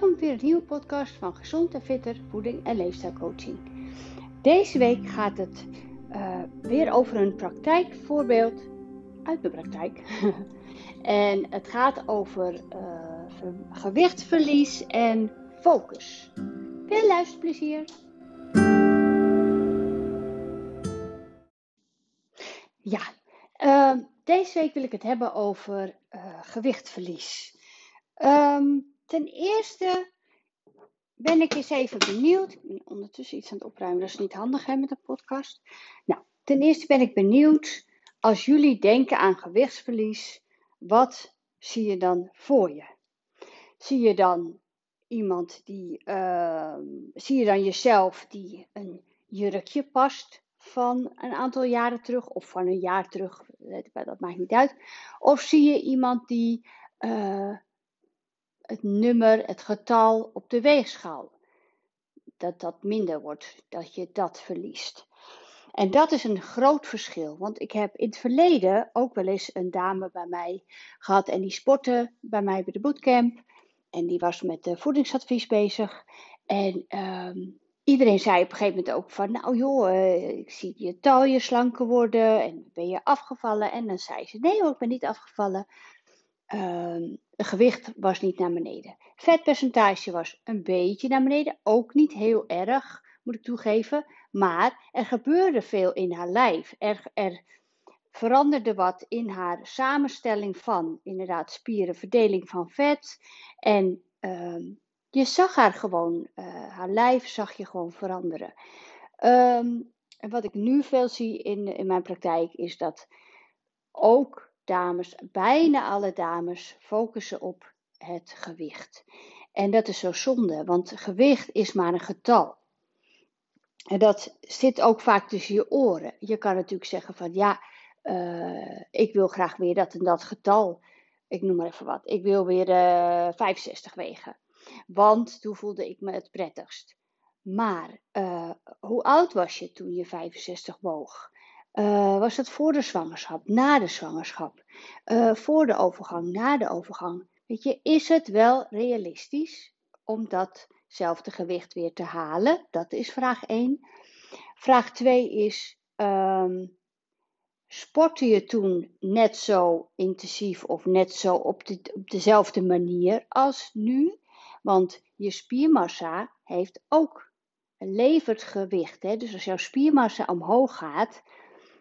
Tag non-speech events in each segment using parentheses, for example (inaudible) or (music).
Welkom weer een nieuwe podcast van Gezond en Fitter Voeding en Leefstijlcoaching. Deze week gaat het uh, weer over een praktijkvoorbeeld uit de praktijk. (laughs) en het gaat over uh, gewichtsverlies en focus. Veel luisterplezier! Ja, uh, deze week wil ik het hebben over uh, gewichtverlies. Um, ten eerste ben ik eens even benieuwd. Ik ben ondertussen iets aan het opruimen, dat is niet handig hè, met een podcast. Nou, ten eerste ben ik benieuwd, als jullie denken aan gewichtsverlies, wat zie je dan voor je? Zie je dan iemand die, uh, zie je dan jezelf die een jurkje past van een aantal jaren terug of van een jaar terug, dat maakt niet uit. Of zie je iemand die uh, het nummer, het getal op de weegschaal, dat dat minder wordt, dat je dat verliest. En dat is een groot verschil, want ik heb in het verleden ook wel eens een dame bij mij gehad en die sportte bij mij bij de bootcamp. En die was met de voedingsadvies bezig. En um, iedereen zei op een gegeven moment ook van, nou joh, uh, ik zie je talje slanker worden en ben je afgevallen? En dan zei ze, nee hoor, ik ben niet afgevallen. Het gewicht was niet naar beneden. Vetpercentage was een beetje naar beneden, ook niet heel erg, moet ik toegeven. Maar er gebeurde veel in haar lijf. Er, er veranderde wat in haar samenstelling van inderdaad spieren, verdeling van vet. En uh, je zag haar gewoon, uh, haar lijf zag je gewoon veranderen. Um, en wat ik nu veel zie in, in mijn praktijk is dat ook dames, bijna alle dames, focussen op het gewicht. En dat is zo zonde, want gewicht is maar een getal. En dat zit ook vaak tussen je oren. Je kan natuurlijk zeggen van ja, uh, ik wil graag weer dat en dat getal. Ik noem maar even wat. Ik wil weer uh, eh, 65 wegen. Want toen voelde ik me het prettigst. Maar uh, hoe oud was je toen je 65 woog? Uh, was het voor de zwangerschap, na de zwangerschap, uh, voor de overgang, na de overgang? Weet je, is het wel realistisch om datzelfde gewicht weer te halen? Dat is vraag 1. Vraag 2 is, um, sportte je toen net zo intensief of net zo op, de, op dezelfde manier als nu? Want je spiermassa heeft ook levert gewicht. Hè? Dus als jouw spiermassa omhoog gaat,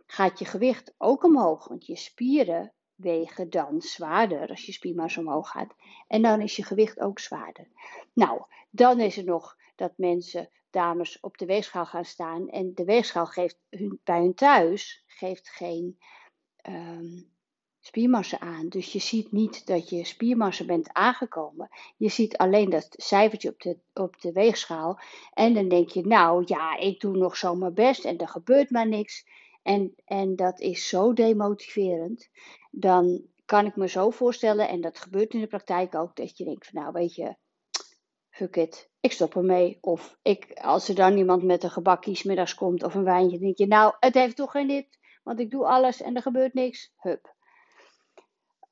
gaat je gewicht ook omhoog. Want je spieren wegen dan zwaarder als je spiermassa omhoog gaat. En dan is je gewicht ook zwaarder. Nou, dan is er nog dat mensen, dames, op de weegschaal gaan staan. En de weegschaal geeft hun, bij hun thuis geeft geen um, spiermassa aan. Dus je ziet niet dat je spiermassa bent aangekomen. Je ziet alleen dat cijfertje op de, op de weegschaal. En dan denk je, nou ja, ik doe nog zo mijn best en er gebeurt maar niks. En, en dat is zo demotiverend. Dan kan ik me zo voorstellen, en dat gebeurt in de praktijk ook, dat je denkt van nou weet je, fuck it, ik stop ermee. Of ik, als er dan iemand met een gebakje middags komt of een wijntje, denk je nou, het heeft toch geen nut, want ik doe alles en er gebeurt niks. Hup.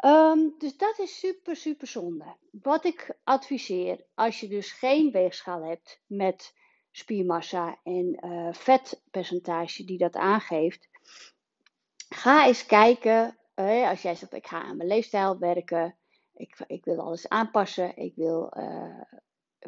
Um, dus dat is super, super zonde. Wat ik adviseer, als je dus geen weegschaal hebt met spiermassa en uh, vetpercentage die dat aangeeft. Ga eens kijken, uh, als jij zegt ik ga aan mijn leefstijl werken, ik, ik wil alles aanpassen, ik wil, uh,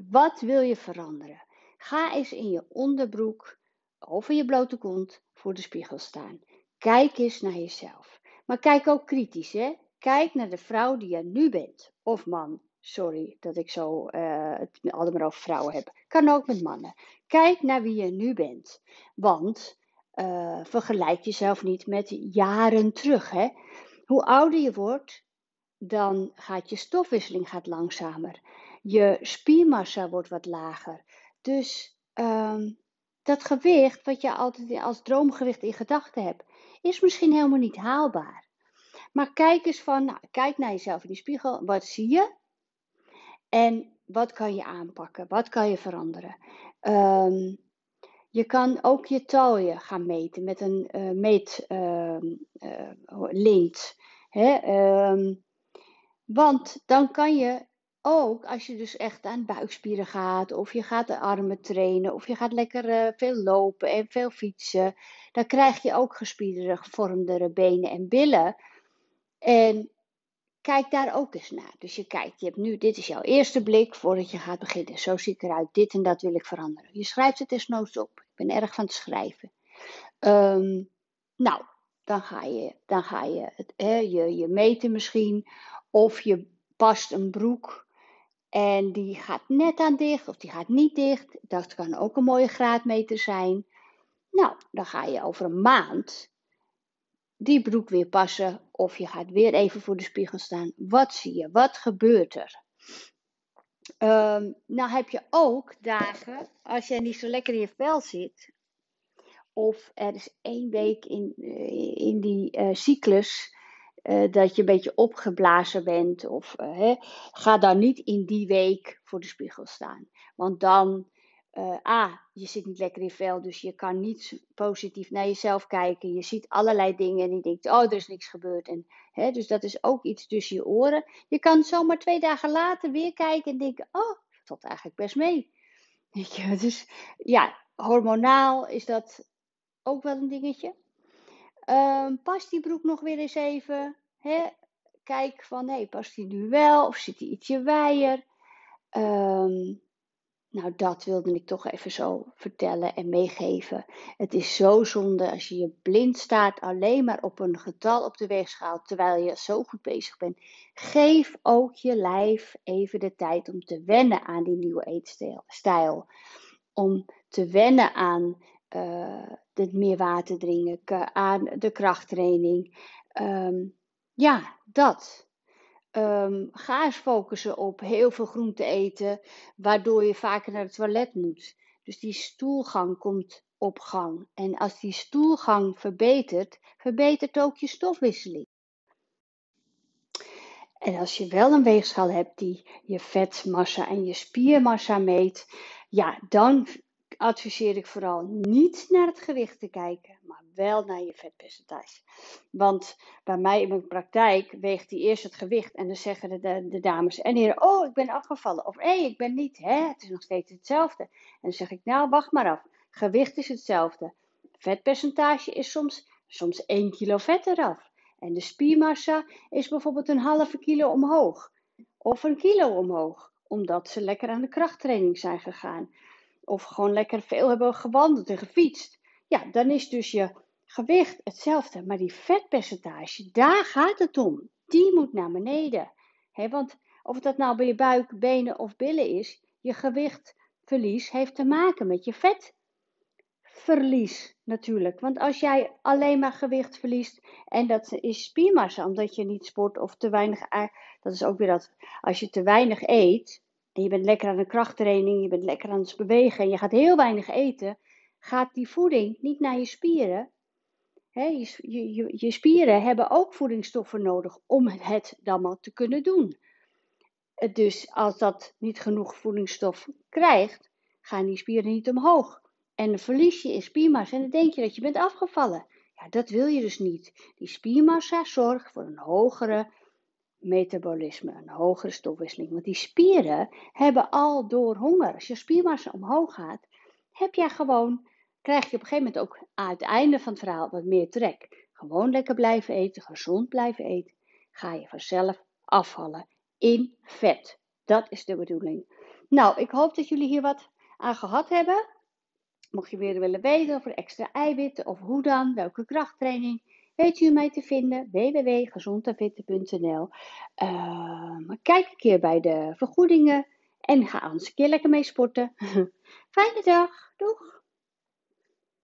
wat wil je veranderen? Ga eens in je onderbroek of in je blote kont voor de spiegel staan. Kijk eens naar jezelf. Maar kijk ook kritisch, hè? Kijk naar de vrouw die je nu bent, of man. Sorry dat ik zo uh, het allemaal over vrouwen heb. Kan ook met mannen. Kijk naar wie je nu bent. Want uh, vergelijk jezelf niet met jaren terug. Hè? Hoe ouder je wordt, dan gaat je stofwisseling gaat langzamer. Je spiermassa wordt wat lager. Dus um, dat gewicht wat je altijd als droomgewicht in gedachten hebt, is misschien helemaal niet haalbaar. Maar kijk eens van, nou, kijk naar jezelf in die spiegel. Wat zie je? En wat kan je aanpakken? Wat kan je veranderen? Um, je kan ook je talje gaan meten met een uh, meetlint. Uh, uh, um, want dan kan je ook als je dus echt aan buikspieren gaat, of je gaat de armen trainen, of je gaat lekker eh, veel lopen en veel fietsen, dan krijg je ook gespierdere, gevormdere benen en billen. En kijk daar ook eens naar. Dus je kijkt, je hebt nu, dit is jouw eerste blik voordat je gaat beginnen. Zo zie ik eruit, dit en dat wil ik veranderen. Je schrijft het desnoods op. Ik ben erg van het schrijven. Ehm, nou, dan ga je, dan ga je, het, je, je meten misschien. Of je past een broek en die gaat net aan dicht of die gaat niet dicht. Dat kan ook een mooie graadmeter zijn. Nou, dan ga je over een maand die broek weer passen of je gaat weer even voor de spiegel staan. Wat zie je? Wat gebeurt er? Um, nou heb je ook dagen als jij niet zo lekker in je vel zit. Of er is één week in, eh, in die uh, cyclus uh, dat je een beetje opgeblazen bent. Of hè, ga dan niet in die week voor de spiegel staan. Want dan uh, ah, je zit niet lekker in vel, dus je kan niet positief naar jezelf kijken. Je ziet allerlei dingen en je denkt, oh, er is niks gebeurd. En, hè, dus dat is ook iets tussen je oren. Je kan zomaar twee dagen later weer kijken en denken, oh, dat eigenlijk best mee. (laughs) Dus ja, hormonaal is dat ook wel een dingetje. Um, past die broek nog weer eens even? Hè? Kijk van, hé, hey, past die nu wel of zit die ietsje wijer? Um, nou, dat wilde ik toch even zo vertellen en meegeven. Het is zo zonde als je je blind staat alleen maar op een getal op de weegschaal terwijl je zo goed bezig bent. Geef ook je lijf even de tijd om te wennen aan die nieuwe eetstijl. Om te wennen aan uh, het meer water drinken, aan de krachttraining. Um, ja, dat. Um, ga eens focussen op heel veel groente eten, waardoor je vaker naar het toilet moet. Dus die stoelgang komt op gang. En als die stoelgang verbetert, verbetert ook je stofwisseling. En als je wel een weegschaal hebt die je vetmassa en je spiermassa meet, ja, dan adviseer ik vooral niet naar het gewicht te kijken, maar wel naar je vetpercentage. Want bij mij in mijn praktijk weegt hij eerst het gewicht en dan zeggen de, dames en heren, oh, ik ben afgevallen. Of hé, ik ben niet, hè, het is nog steeds hetzelfde. En dan zeg ik, nou, wacht maar af. Gewicht is hetzelfde. Vetpercentage is soms, soms 1 kilo vet eraf. En de spiermassa is bijvoorbeeld een halve kilo omhoog. Of een kilo omhoog. Omdat ze lekker aan de krachttraining zijn gegaan of gewoon lekker veel hebben gewandeld en gefietst, ja, dan is dus je gewicht hetzelfde. Maar die vetpercentage, daar gaat het om. Die moet naar beneden. want of dat nou bij je buik, benen of billen is, je gewichtverlies heeft te maken met je vetverlies natuurlijk. Want als jij alleen maar gewicht verliest en dat is spiermassa, omdat je niet sport of te weinig, dat is ook weer dat, als je te weinig eet, en je bent lekker aan de krachttraining, je bent lekker aan het bewegen en je gaat heel weinig eten, gaat die voeding niet naar je spieren. je, je, spieren hebben ook voedingsstoffen nodig om het dan maar te kunnen doen. Dus als dat niet genoeg voedingsstof krijgt, gaan die spieren niet omhoog. En dan verlies je in spiermassa en dan denk je dat je bent afgevallen. Ja, dat wil je dus niet. Die spiermassa zorgt voor een hogere metabolisme, een hogere stofwisseling. Want die spieren hebben al door honger. Als je spiermassa omhoog gaat, heb jij gewoon, krijg je op een gegeven moment ook aan het einde van het verhaal wat meer trek. Gewoon lekker blijven eten, gezond blijven eten, ga je vanzelf afvallen in vet. Dat is de bedoeling. Nou, ik hoop dat jullie hier wat aan gehad hebben. Mocht je weer willen weten over extra eiwitten of hoe dan, welke krachttraining, weet u mij te vinden www.gezondenfitte.nl. Uh, kijk een keer bij de vergoedingen en ga anders een keer lekker mee sporten. (laughs) Fijne dag, doeg!